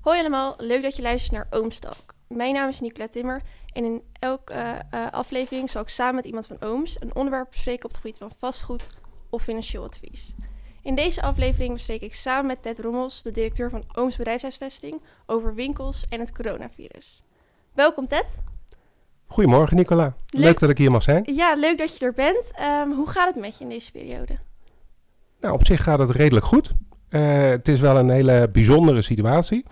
Hoi allemaal, leuk dat je luistert naar Oomstalk. Mijn naam is Nicola Timmer en in elke eh, eh, aflevering zal ik samen met iemand van Ooms een onderwerp bespreken op het gebied van vastgoed of financieel advies. In deze aflevering bespreek ik samen met Ted Rommels, de directeur van Ooms Bedrijfshuisvesting, over winkels en het coronavirus. Welkom Ted. Goedemorgen Nicola, leuk, Leuk. dat ik hier mag zijn. Ja, leuk dat je er bent. Ehm, hoe gaat het met je in deze periode? Nou, op zich gaat het redelijk goed. Eh, het is wel een hele bijzondere situatie.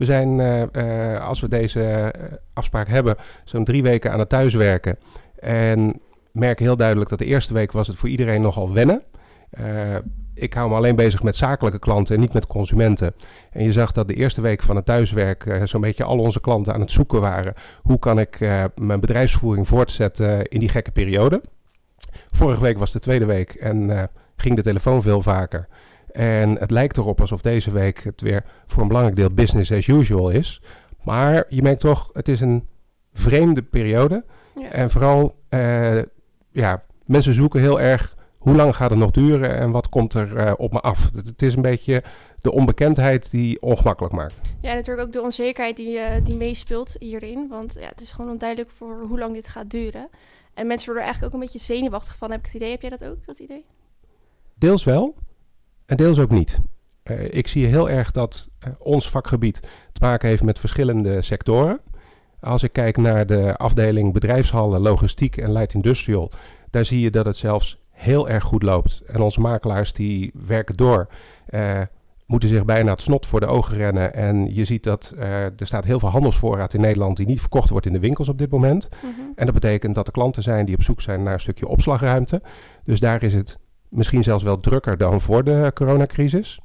We zijn, eh, eh, als we deze afspraak hebben, zo'n drie weken aan het thuiswerken. En merken heel duidelijk dat de eerste week was het voor iedereen nogal wennen. Eh, ik hou me alleen bezig met zakelijke klanten en niet met consumenten. En je zag dat de eerste week van het thuiswerk zo'n beetje al onze klanten aan het zoeken waren. Hoe kan ik mijn bedrijfsvoering voortzetten in die gekke periode? Vorige week was de tweede week en ging de telefoon veel vaker. En het lijkt erop alsof deze week het weer voor een belangrijk deel business as usual is. Maar je merkt toch, het is een vreemde periode. Ja. En vooral, eh, ja, mensen zoeken heel erg hoe lang gaat het nog duren en wat komt er eh, op me af. Het, het is een beetje de onbekendheid die ongemakkelijk maakt. Ja, natuurlijk ook de onzekerheid die, eh, die meespeelt hierin. Want ja, het is gewoon onduidelijk voor hoe lang dit gaat duren. En mensen worden er eigenlijk ook een beetje zenuwachtig van, heb ik het idee. Heb jij dat ook, dat idee? Deels wel en deels ook niet. Eh, ik zie heel erg dat eh, ons vakgebied te maken heeft met verschillende sectoren. Als ik kijk naar de afdeling bedrijfshallen, logistiek en light industrial, daar zie je dat het zelfs heel erg goed loopt. En onze makelaars die werken door, eh, moeten zich bijna het snot voor de ogen rennen. En je ziet dat eh, er staat heel veel handelsvoorraad in Nederland die niet verkocht wordt in de winkels op dit moment. En dat betekent dat er klanten zijn die op zoek zijn naar een stukje opslagruimte. Dus daar is het misschien zelfs wel drukker dan voor de coronacrisis.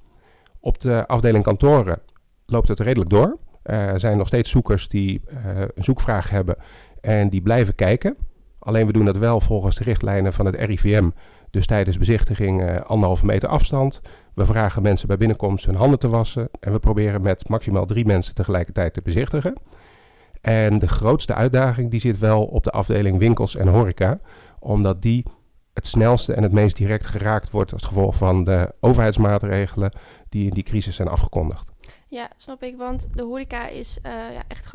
Op de afdeling kantoren loopt het redelijk door. Er zijn nog steeds zoekers die eh, een zoekvraag hebben en die blijven kijken. Alleen we doen dat wel volgens de richtlijnen van het RIVM. Dus tijdens bezichtiging eh, anderhalve meter afstand. We vragen mensen bij binnenkomst hun handen te wassen. En we proberen met maximaal drie mensen tegelijkertijd te bezichtigen. En de grootste uitdaging die zit wel op de afdeling winkels en horeca. Omdat die het snelste en het meest direct geraakt wordt als gevolg van de overheidsmaatregelen die in die crisis zijn afgekondigd. Ja, snap ik. Want de horeca is eh, ja, echt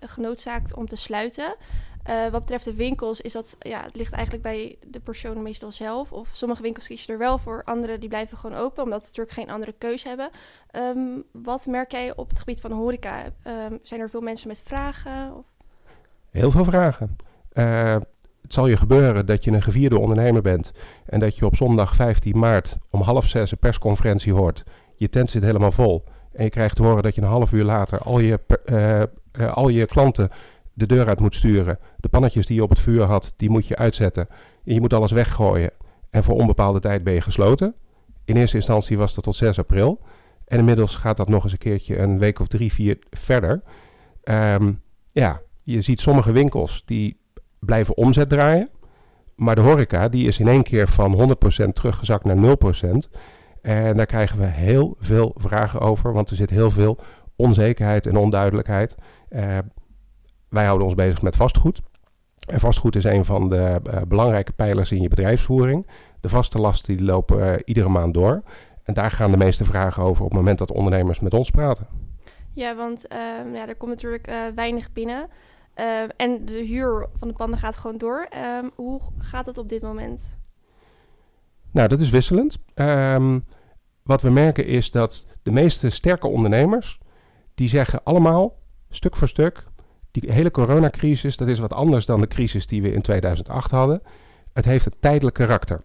genoodzaakt om te sluiten. Eh, wat betreft de winkels is dat, ja, het ligt eigenlijk bij de persoon meestal zelf. Of sommige winkels kiezen er wel voor, andere die blijven gewoon open, omdat ze natuurlijk geen andere keus hebben. Ehm, wat merk jij op het gebied van horeca? Ehm, zijn er veel mensen met vragen? Of... Heel veel vragen. Eh, het zal je gebeuren dat je een gevierde ondernemer bent en dat je op zondag 15 maart om half zes een persconferentie hoort. Je tent zit helemaal vol en je krijgt te horen dat je een half uur later al je, eh, eh, al je klanten de deur uit moet sturen. De pannetjes die je op het vuur had, die moet je uitzetten. En je moet alles weggooien en voor onbepaalde tijd ben je gesloten. In eerste instantie was dat tot 6 april. En inmiddels gaat dat nog eens een keertje een week of drie, vier verder. Ehm, ja, je ziet sommige winkels die blijven omzet draaien. Maar de horeca die is in één keer van 100% teruggezakt naar 0%. En daar krijgen we heel veel vragen over, want er zit heel veel onzekerheid en onduidelijkheid. Eh, wij houden ons bezig met vastgoed. En vastgoed is een van de eh, belangrijke pijlers in je bedrijfsvoering. De vaste lasten die lopen eh, iedere maand door. En daar gaan de meeste vragen over op het moment dat ondernemers met ons praten. Ja, want ehm, ja, er komt natuurlijk weinig binnen. Ehm, en de huur van de panden gaat gewoon door. Ehm, hoe gaat het op dit moment? Nou, dat is wisselend. Ehm, wat we merken is dat de meeste sterke ondernemers, die zeggen allemaal, stuk voor stuk, die hele coronacrisis, dat is wat anders dan de crisis die we in 2008 hadden. Het heeft een tijdelijk karakter.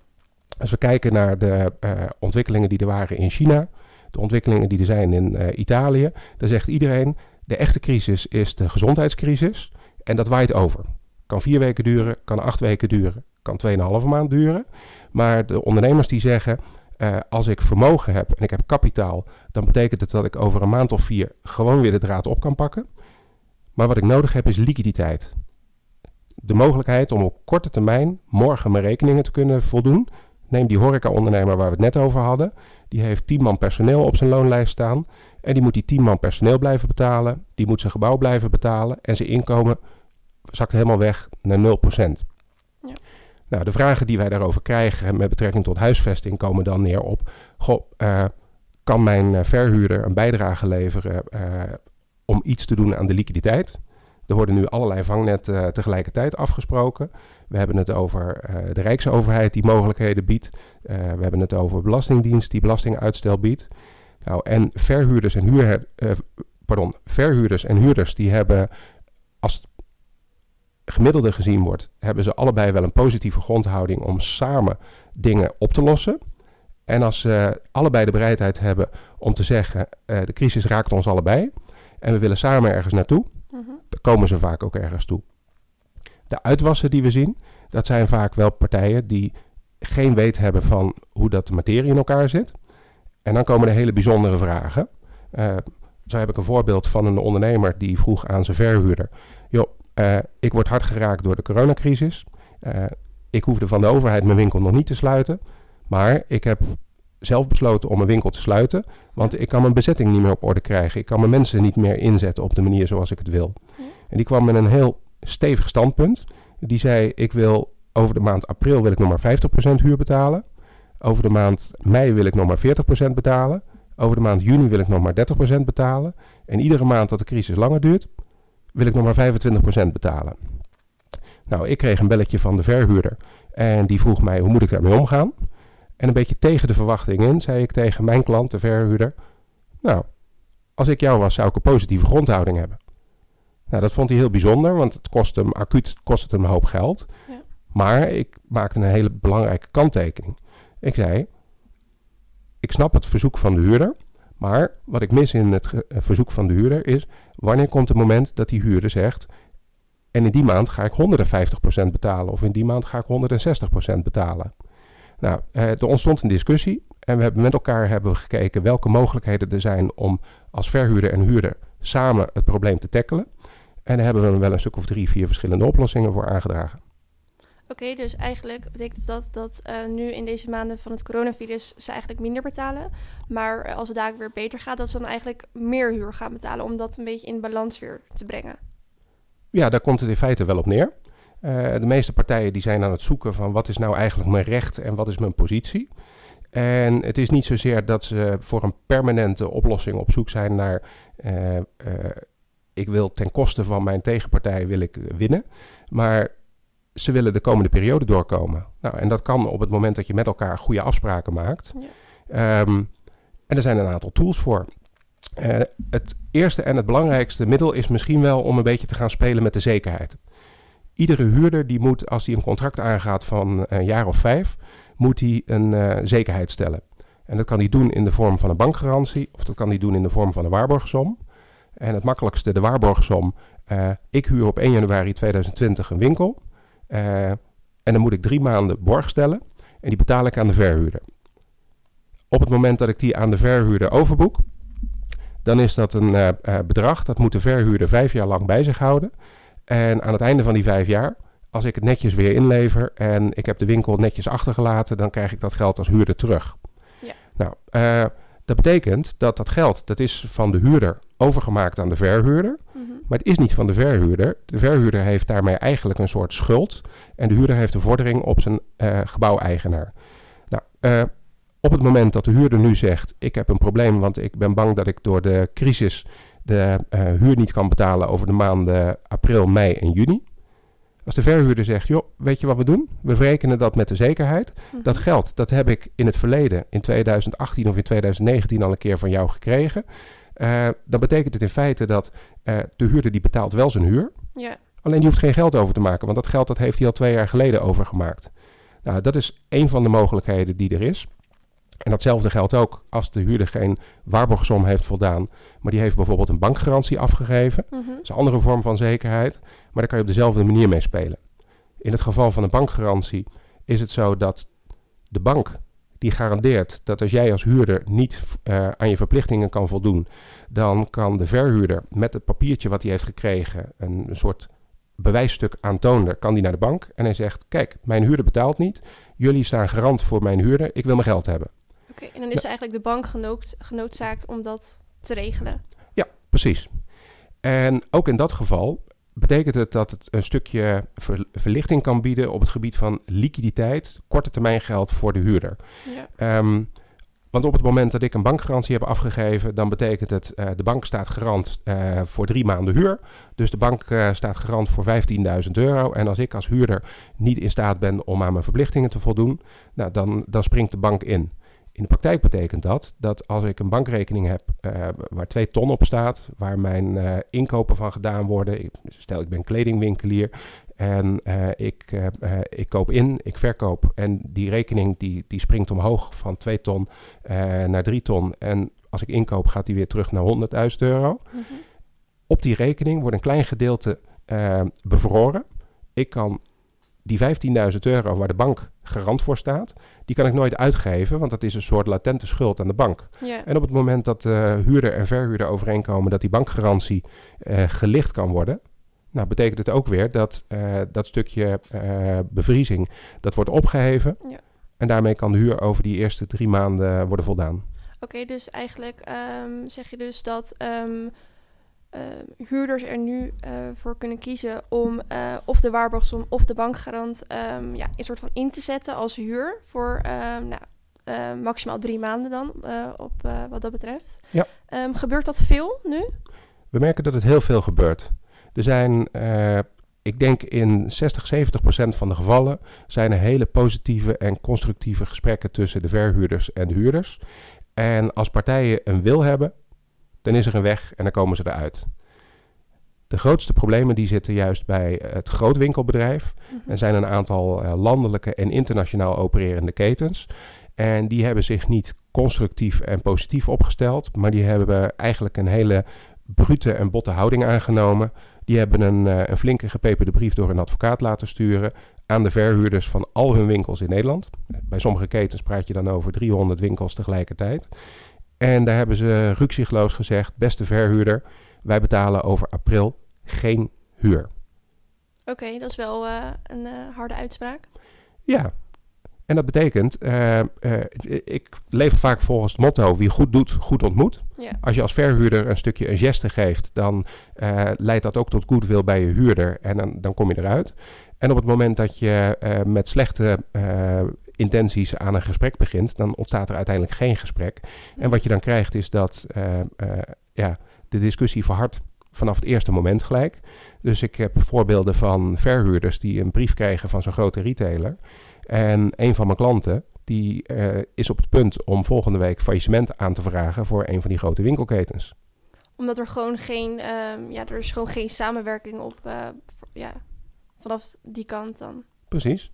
Als we kijken naar de eh, ontwikkelingen die er waren in China, de ontwikkelingen die er zijn in eh, Italië, dan zegt iedereen, de echte crisis is de gezondheidscrisis en dat waait over. Kan vier weken duren, kan acht weken duren, kan 2,5 maand duren. Maar de ondernemers die zeggen, eh, als ik vermogen heb en ik heb kapitaal, dan betekent het dat ik over een maand of vier gewoon weer de draad op kan pakken. Maar wat ik nodig heb is liquiditeit. De mogelijkheid om op korte termijn morgen mijn rekeningen te kunnen voldoen. Neem die horeca-ondernemer waar we het net over hadden. Die heeft 10 man personeel op zijn loonlijst staan. En die moet die 10 man personeel blijven betalen. Die moet zijn gebouw blijven betalen. En zijn inkomen zakt helemaal weg naar 0%. Ja. Nou, de vragen die wij daarover krijgen met betrekking tot huisvesting komen dan neer op... Goh, eh, kan mijn eh, verhuurder een bijdrage leveren eh, om iets te doen aan de liquiditeit. Er worden nu allerlei vangnetten tegelijkertijd afgesproken. We hebben het over de Rijksoverheid die mogelijkheden biedt. we hebben het over Belastingdienst die belastinguitstel biedt. Nou, en verhuurders en, huur, pardon, verhuurders en huurders die hebben, als het gemiddelde gezien wordt, hebben ze allebei wel een positieve grondhouding om samen dingen op te lossen. En als ze allebei de bereidheid hebben om te zeggen, uh, de crisis raakt ons allebei en we willen samen ergens naartoe, mhm. dan komen ze vaak ook ergens toe. De uitwassen die we zien, dat zijn vaak wel partijen die geen weet hebben van hoe dat de materie in elkaar zit. En dan komen er hele bijzondere vragen. Uh, zo heb ik een voorbeeld van een ondernemer die vroeg aan zijn verhuurder: Joh, uh, ik word hard geraakt door de coronacrisis. Uh, ik hoefde van de overheid mijn winkel nog niet te sluiten. Maar ik heb zelf besloten om mijn winkel te sluiten. Want ik kan mijn bezetting niet meer op orde krijgen. Ik kan mijn mensen niet meer inzetten op de manier zoals ik het wil. En die kwam met een heel stevig standpunt. Die zei: Ik wil over de maand april wil ik nog maar 50% huur betalen. Over de maand mei wil ik nog maar 40% betalen. Over de maand juni wil ik nog maar 30% betalen. En iedere maand dat de crisis langer duurt, wil ik nog maar 25% betalen. Nou, ik kreeg een belletje van de verhuurder. En die vroeg mij, hoe moet ik daarmee omgaan? En een beetje tegen de verwachtingen zei ik tegen mijn klant, de verhuurder... Nou, als ik jou was, zou ik een positieve grondhouding hebben. Nou, dat vond hij heel bijzonder, want het kost hem acuut kost het hem een hoop geld. Ja. Maar ik maakte een hele belangrijke kanttekening. Ik zei, ik snap het verzoek van de huurder. Maar wat ik mis in het eh, verzoek van de huurder is... wanneer komt het moment dat die huurder zegt... en in die maand ga ik 150% betalen... of in die maand ga ik 160% betalen. Nou, eh, er ontstond een discussie... en we hebben met elkaar hebben gekeken welke mogelijkheden er zijn... om als verhuurder en huurder samen het probleem te tackelen. En daar hebben we wel een stuk of drie, vier verschillende oplossingen voor aangedragen. Oké, dus eigenlijk betekent dat dat uh, nu in deze maanden van het coronavirus ze eigenlijk minder betalen. Maar als het daar weer beter gaat, dat ze dan eigenlijk meer huur gaan betalen om dat een beetje in balans weer te brengen. Ja, daar komt het in feite wel op neer. Uh, de meeste partijen die zijn aan het zoeken van wat is nou eigenlijk mijn recht en wat is mijn positie. En het is niet zozeer dat ze voor een permanente oplossing op zoek zijn naar ik wil ten koste van mijn tegenpartij wil ik winnen. Maar ze willen de komende periode doorkomen. Nou, en dat kan op het moment dat je met elkaar goede afspraken maakt. Ja. Ehm, en er zijn een aantal tools voor. Uh, het eerste en het belangrijkste middel is misschien wel om een beetje te gaan spelen met de zekerheid. Iedere huurder die moet, als hij een contract aangaat van een jaar of vijf, moet hij een uh, zekerheid stellen. En dat kan hij doen in de vorm van een bankgarantie of dat kan hij doen in de vorm van een waarborgsom. En het makkelijkste, de waarborgsom. Uh, ik huur op 1 januari 2020 een winkel. Uh, en dan moet ik drie maanden borg stellen en die betaal ik aan de verhuurder. Op het moment dat ik die aan de verhuurder overboek, dan is dat een uh, bedrag dat moet de verhuurder vijf jaar lang bij zich houden. En aan het einde van die vijf jaar, als ik het netjes weer inlever en ik heb de winkel netjes achtergelaten, dan krijg ik dat geld als huurder terug. Ja. Nou, uh, dat betekent dat dat geld, dat is van de huurder overgemaakt aan de verhuurder. Mhm. Maar het is niet van de verhuurder. De verhuurder heeft daarmee eigenlijk een soort schuld. En de huurder heeft een vordering op zijn uh, gebouweigenaar. Nou, uh, op het moment dat de huurder nu zegt: Ik heb een probleem, want ik ben bang dat ik door de crisis de uh, huur niet kan betalen over de maanden april, mei en juni. Als de verhuurder zegt, joh, weet je wat we doen? We verrekenen dat met de zekerheid. Mhm. Dat geld, dat heb ik in het verleden, in 2018 of in 2019 al een keer van jou gekregen. Uh, dan betekent het in feite dat uh, de huurder die betaalt wel zijn huur. Ja. Alleen die hoeft geen geld over te maken, want dat geld dat heeft hij al twee jaar geleden overgemaakt. Nou, dat is een van de mogelijkheden die er is. En datzelfde geldt ook als de huurder geen waarborgsom heeft voldaan, maar die heeft bijvoorbeeld een bankgarantie afgegeven. Mhm. Dat is een andere vorm van zekerheid, maar daar kan je op dezelfde manier mee spelen. In het geval van een bankgarantie is het zo dat de bank die garandeert dat als jij als huurder niet uh, aan je verplichtingen kan voldoen, dan kan de verhuurder met het papiertje wat hij heeft gekregen, een, soort bewijsstuk aantonen, kan die naar de bank en hij zegt: Kijk, mijn huurder betaalt niet. Jullie staan garant voor mijn huurder. Ik wil mijn geld hebben. Oké, en dan is eigenlijk de bank genood, genoodzaakt om dat te regelen. Ja, precies. En ook in dat geval betekent het dat het een stukje verlichting kan bieden op het gebied van liquiditeit, korte termijn geld voor de huurder. Ja. Um, Want op het moment dat ik een bankgarantie heb afgegeven, dan betekent het uh, de bank staat garant uh, voor drie maanden huur. Dus de bank uh, staat garant voor 15.000 euro. En als ik als huurder niet in staat ben om aan mijn verplichtingen te voldoen, nou, dan, dan springt de bank in. In de praktijk betekent dat dat als ik een bankrekening heb waar twee ton op staat, waar mijn inkopen van gedaan worden, ik, stel ik ben kledingwinkelier en uh, ik, uh, uh, ik koop in, ik verkoop. En die rekening die, die springt omhoog van 2 ton naar 3 ton. En als ik inkoop, gaat die weer terug naar 100.000 euro. Mm -hmm. Op die rekening wordt een klein gedeelte bevroren. Ik kan die 15.000 euro waar de bank garant voor staat, die kan ik nooit uitgeven, want dat is een soort latente schuld aan de bank. Yeah. En op het moment dat huurder en verhuurder overeenkomen dat die bankgarantie gelicht kan worden, nou, betekent het ook weer dat uh, dat stukje uh, bevriezing, dat wordt opgeheven. En daarmee kan de huur over die eerste drie maanden worden voldaan. Oké, okay, dus eigenlijk um, zeg je dus dat um, uh, huurders er nu voor kunnen kiezen om of de waarborgsom of de bankgarant um, ja, een soort van in te zetten als huur voor nou, maximaal drie maanden dan, op wat dat betreft. Ja. gebeurt dat veel nu? We merken dat het heel veel gebeurt. Er zijn, ik denk in 60, 70 procent van de gevallen, zijn er hele positieve en constructieve gesprekken tussen de verhuurders en de huurders. En als partijen een wil hebben, dan is er een weg en dan komen ze eruit. De grootste problemen die zitten juist bij het grootwinkelbedrijf. Mhm. Er zijn een aantal uh, landelijke en internationaal opererende ketens. En die hebben zich niet constructief en positief opgesteld, maar die hebben eigenlijk een hele brute en botte houding aangenomen. Die hebben een, uh, een flinke gepeperde brief door een advocaat laten sturen aan de verhuurders van al hun winkels in Nederland. Bij sommige ketens praat je dan over 300 winkels tegelijkertijd. En daar hebben ze rukzichtloos gezegd: beste verhuurder, wij betalen over april geen huur. Oké, okay, dat is wel uh, een uh, harde uitspraak. Ja, en dat betekent, uh, uh, ik leef vaak volgens het motto: wie goed doet, goed ontmoet. Ja. Als je als verhuurder een stukje een geste geeft, dan leidt dat ook tot goodwill bij je huurder en dan, dan kom je eruit. En op het moment dat je met slechte intenties aan een gesprek begint, dan ontstaat er uiteindelijk geen gesprek. En wat je dan krijgt is dat ja, de discussie verhardt vanaf het eerste moment gelijk. Dus ik heb voorbeelden van verhuurders die een brief krijgen van zo'n grote retailer. En een van mijn klanten die is op het punt om volgende week faillissement aan te vragen voor een van die grote winkelketens. Omdat er gewoon geen, um, ja, er is gewoon geen samenwerking op, ja, vanaf die kant dan. Precies.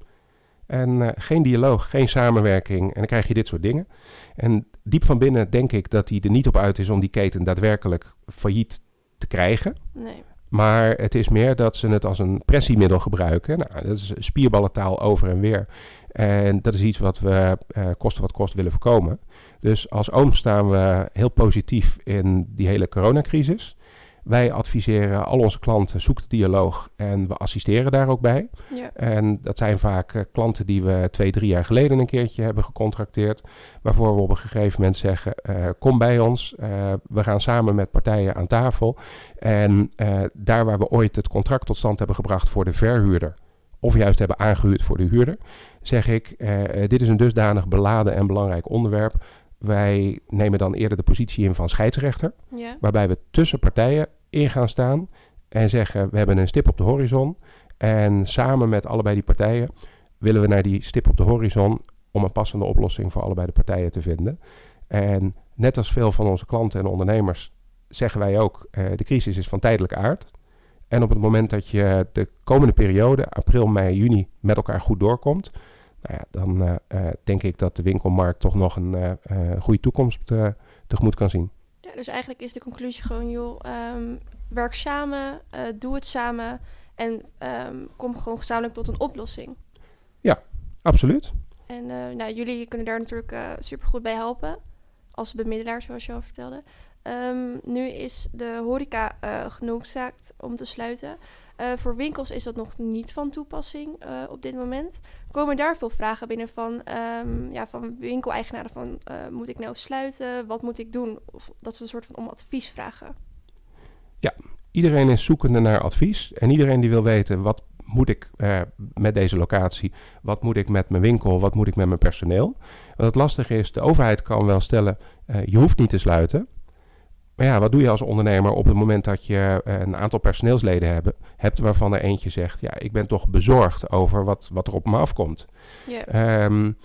En uh, geen dialoog, geen samenwerking. En dan krijg je dit soort dingen. En diep van binnen denk ik dat hij er niet op uit is om die keten daadwerkelijk failliet te krijgen. Nee. Maar het is meer dat ze het als een pressiemiddel gebruiken. Nou, dat is spierballentaal over en weer. En dat is iets wat we uh, kosten wat kost willen voorkomen. Dus als oom staan we heel positief in die hele coronacrisis. Wij adviseren al onze klanten, zoek de dialoog en we assisteren daar ook bij. Ja. En dat zijn vaak uh, klanten die we twee, drie jaar geleden een keertje hebben gecontracteerd. Waarvoor we op een gegeven moment zeggen, uh, kom bij ons. Uh, we gaan samen met partijen aan tafel. En daar waar we ooit het contract tot stand hebben gebracht voor de verhuurder. Of juist hebben aangehuurd voor de huurder. Zeg ik, dit is een dusdanig beladen en belangrijk onderwerp wij nemen dan eerder de positie in van scheidsrechter. Ja. Waarbij we tussen partijen in gaan staan en zeggen: we hebben een stip op de horizon. En samen met allebei die partijen willen we naar die stip op de horizon om een passende oplossing voor allebei de partijen te vinden. En net als veel van onze klanten en ondernemers zeggen wij ook: uh, de crisis is van tijdelijke aard. En op het moment dat je de komende periode, april, mei, juni, met elkaar goed doorkomt, nou ja, dan uh, uh, denk ik dat de winkelmarkt toch nog een uh, goede toekomst tegemoet kan zien. Ja, dus eigenlijk is de conclusie gewoon, joh, um, werk samen, doe het samen en um, kom gewoon gezamenlijk tot een oplossing. Ja, absoluut. En nou, jullie kunnen daar natuurlijk super goed bij helpen, als bemiddelaar, zoals je al vertelde. Um, nu is de horeca genoodzaakt om te sluiten. Uh, voor winkels is dat nog niet van toepassing uh, op dit moment. Komen daar veel vragen binnen van, um, ja, van winkeleigenaren van... Uh, moet ik nou sluiten? Wat moet ik doen? Of dat ze een soort van om advies vragen. Ja, iedereen is zoekende naar advies. En iedereen die wil weten wat moet ik eh, met deze locatie? Wat moet ik met mijn winkel? Wat moet ik met mijn personeel? Wat het lastige is, de overheid kan wel stellen, je hoeft niet te sluiten. Maar ja, wat doe je als ondernemer op het moment dat je uh, een aantal personeelsleden hebben, hebt waarvan er eentje zegt, ja, ik ben toch bezorgd over wat, wat er op me afkomt. Yeah. Um,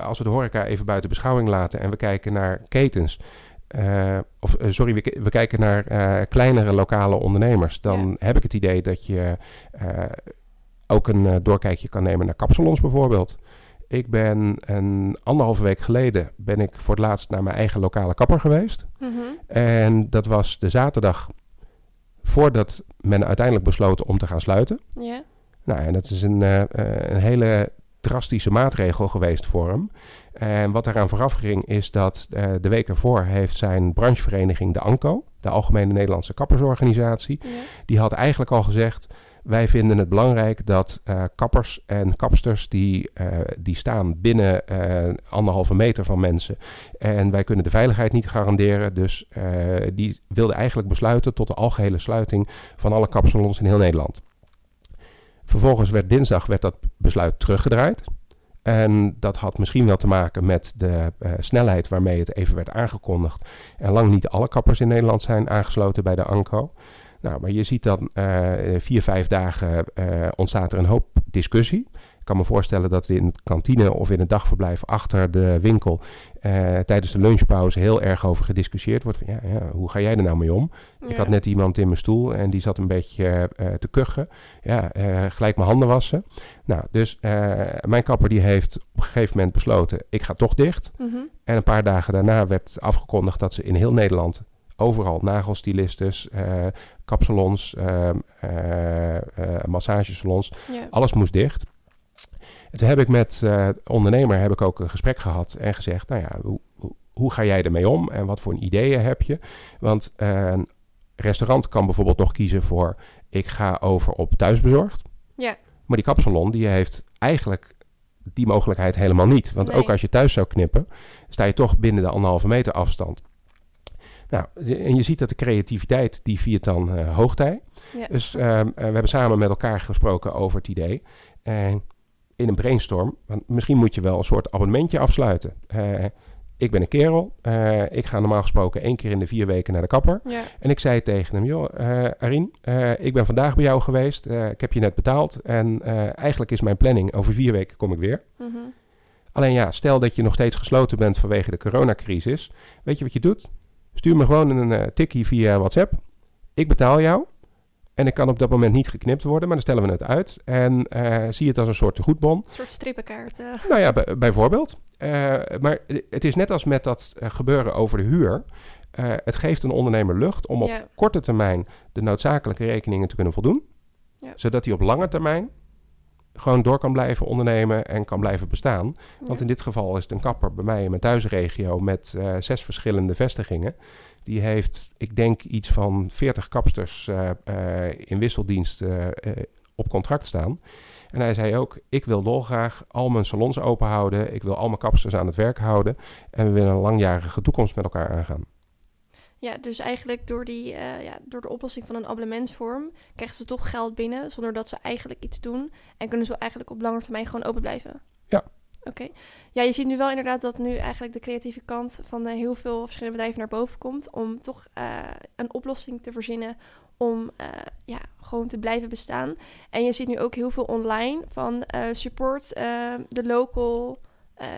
als we de horeca even buiten beschouwing laten en we kijken naar ketens, uh, of sorry, we, we, kijken naar kleinere lokale ondernemers, dan heb ik het idee dat je ook een doorkijkje kan nemen naar kapsalons bijvoorbeeld. Ik ben een anderhalve week geleden ben ik voor het laatst naar mijn eigen lokale kapper geweest. Mm -hmm. En dat was de zaterdag voordat men uiteindelijk besloot om te gaan sluiten. Yeah. Nou, en dat is een, een hele drastische maatregel geweest voor hem. En wat eraan vooraf ging is dat uh, de week ervoor heeft zijn branchevereniging de ANCO, de Algemene Nederlandse Kappersorganisatie, ja. die had eigenlijk al gezegd, wij vinden het belangrijk dat uh, kappers en kapsters die, uh, die staan binnen anderhalve meter van mensen en wij kunnen de veiligheid niet garanderen. Dus die wilde eigenlijk besluiten tot de algehele sluiting van alle kapsalons in heel Nederland. Vervolgens werd dinsdag werd dat besluit teruggedraaid. En dat had misschien wel te maken met de snelheid waarmee het even werd aangekondigd. En lang niet alle kappers in Nederland zijn aangesloten bij de ANCO. Nou, maar je ziet dan uh, vier, vijf dagen uh, ontstaat er een hoop discussie. Ik kan me voorstellen dat in de kantine of in het dagverblijf achter de winkel uh, tijdens de lunchpauze heel erg over gediscussieerd wordt. Van, ja, ja, hoe ga jij er nou mee om? Ja. Ik had net iemand in mijn stoel en die zat een beetje te kuchen. Ja, gelijk mijn handen wassen. Nou, dus mijn kapper die heeft op een gegeven moment besloten, ik ga toch dicht. Mhm. Mm -hmm. En een paar dagen daarna werd afgekondigd dat ze in heel Nederland overal nagelstylistes, kapsalons, massagesalons, ja. alles moest dicht. En toen heb ik met uh, ondernemer heb ik ook een gesprek gehad en gezegd, nou ja, hoe, hoe, ga jij ermee om en wat voor ideeën heb je? Want uh, een restaurant kan bijvoorbeeld nog kiezen voor, ik ga over op thuisbezorgd. Ja. Maar die kapsalon die heeft eigenlijk die mogelijkheid helemaal niet. Want Nee. ook als je thuis zou knippen, sta je toch binnen de anderhalve meter afstand. Nou, en je ziet dat de creativiteit, die viert dan uh, hoogtij. Ja. Dus uh, we hebben samen met elkaar gesproken over het idee. En in een brainstorm, want misschien moet je wel een soort abonnementje afsluiten. Uh, ik ben een kerel. Ik ga normaal gesproken één keer in de vier weken naar de kapper. Ja. En ik zei tegen hem, joh, Arin, ik ben vandaag bij jou geweest. ik heb je net betaald. En eigenlijk is mijn planning, over vier weken kom ik weer. Mhm. Alleen ja, stel dat je nog steeds gesloten bent vanwege de coronacrisis. Weet je wat je doet? Stuur me gewoon een uh, tikkie via WhatsApp. Ik betaal jou. En ik kan op dat moment niet geknipt worden, maar dan stellen we het uit. En uh, zie het als een soort goedbon. Een soort strippenkaart. Uh. Nou ja, bijvoorbeeld. Maar het is net als met dat gebeuren over de huur. het geeft een ondernemer lucht om op Ja. korte termijn de noodzakelijke rekeningen te kunnen voldoen. Ja. Zodat hij op lange termijn gewoon door kan blijven ondernemen en kan blijven bestaan. Want in dit geval is het een kapper bij mij in mijn thuisregio met uh, zes verschillende vestigingen. Die heeft, ik denk, iets van 40 kapsters uh, uh, in wisseldienst op contract staan. En hij zei ook, ik wil dolgraag al mijn salons open houden. Ik wil al mijn kapsters aan het werk houden. En we willen een langjarige toekomst met elkaar aangaan. Ja, dus eigenlijk door, die, uh, ja, door de oplossing van een abonnementsvorm krijgen ze toch geld binnen zonder dat ze eigenlijk iets doen. En kunnen ze eigenlijk op lange termijn gewoon open blijven. Ja. Oké. Okay. Ja, je ziet nu wel inderdaad dat nu eigenlijk de creatieve kant van uh, heel veel verschillende bedrijven naar boven komt. Om toch uh, een oplossing te verzinnen om ja, gewoon te blijven bestaan. En je ziet nu ook heel veel online van support de local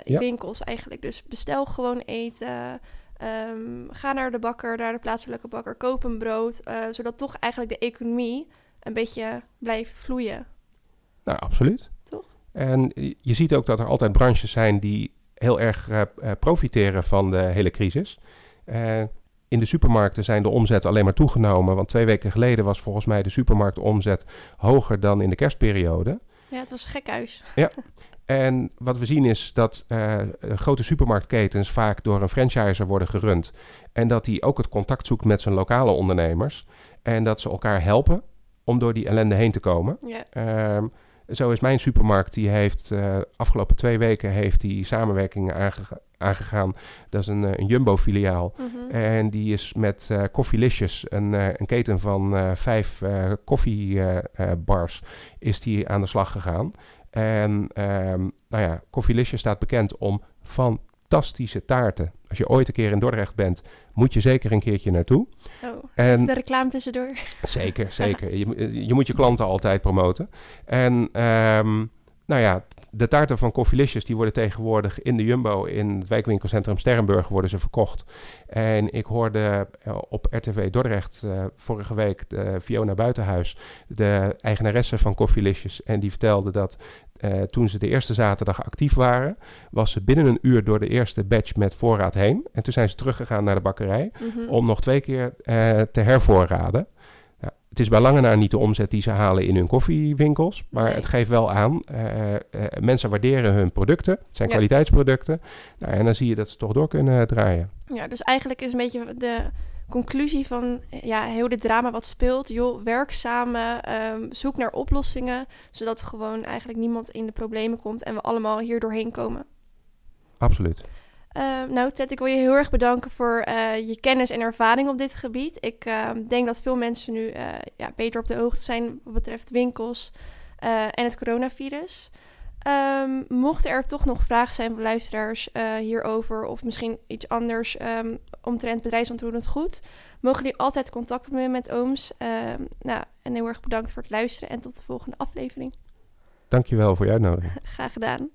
ja. winkels eigenlijk. Dus bestel gewoon eten. Um, ga naar de bakker, naar de plaatselijke bakker, koop een brood, uh, zodat toch eigenlijk de economie een beetje blijft vloeien. Nou, absoluut. Toch? En je ziet ook dat er altijd branches zijn die heel erg uh, profiteren van de hele crisis. Uh, in de supermarkten zijn de omzet alleen maar toegenomen, want twee weken geleden was volgens mij de supermarktomzet hoger dan in de kerstperiode. Ja, het was een gek huis. Ja. En wat we zien is dat uh, grote supermarktketens vaak door een franchiser worden gerund. En dat die ook het contact zoekt met zijn lokale ondernemers. En dat ze elkaar helpen om door die ellende heen te komen. Uh, Zo is mijn supermarkt, die heeft uh, afgelopen twee weken heeft die samenwerking aangegaan. Dat is een, een Jumbo-filiaal. Mhm. En die is met uh, Coffeelicious, een, een keten van vijf koffiebars, is die aan de slag gegaan. En um, nou ja, Coffeelicious staat bekend om fantastische taarten. Als je ooit een keer in Dordrecht bent, moet je zeker een keertje naartoe. Oh, en, de reclame tussendoor. Zeker, zeker. je, je moet je klanten altijd promoten. En um, nou ja, de taarten van Coffeelicious die worden tegenwoordig in de Jumbo in het wijkwinkelcentrum Sterrenburg worden ze verkocht. En ik hoorde uh, op RTV Dordrecht uh, vorige week de Fiona Buitenhuis, de eigenaresse van Coffeelicious, en die vertelde dat uh, toen ze de eerste zaterdag actief waren, was ze binnen een uur door de eerste batch met voorraad heen. En toen zijn ze teruggegaan naar de bakkerij mm-hmm. om nog twee keer te hervoorraden. Het is bij lange na niet de omzet die ze halen in hun koffiewinkels. Maar het geeft wel aan, uh, uh, mensen waarderen hun producten. Het zijn kwaliteitsproducten. Nou, en dan zie je dat ze toch door kunnen draaien. Ja, dus eigenlijk is een beetje de conclusie van ja, heel dit drama wat speelt. Joh, werk samen, um, zoek naar oplossingen. Zodat gewoon eigenlijk niemand in de problemen komt en we allemaal hier doorheen komen. Absoluut. Uh, nou, Ted, ik wil je heel erg bedanken voor uh, je kennis en ervaring op dit gebied. Ik uh, denk dat veel mensen nu uh, ja, beter op de hoogte zijn wat betreft winkels en het coronavirus. Um, mochten er toch nog vragen zijn van luisteraars hierover, of misschien iets anders um, omtrent bedrijfsontroerend goed, mogen jullie altijd contact opnemen met Ooms. nou, en heel erg bedankt voor het luisteren en tot de volgende aflevering. Dankjewel voor je uitnodiging. Graag gedaan.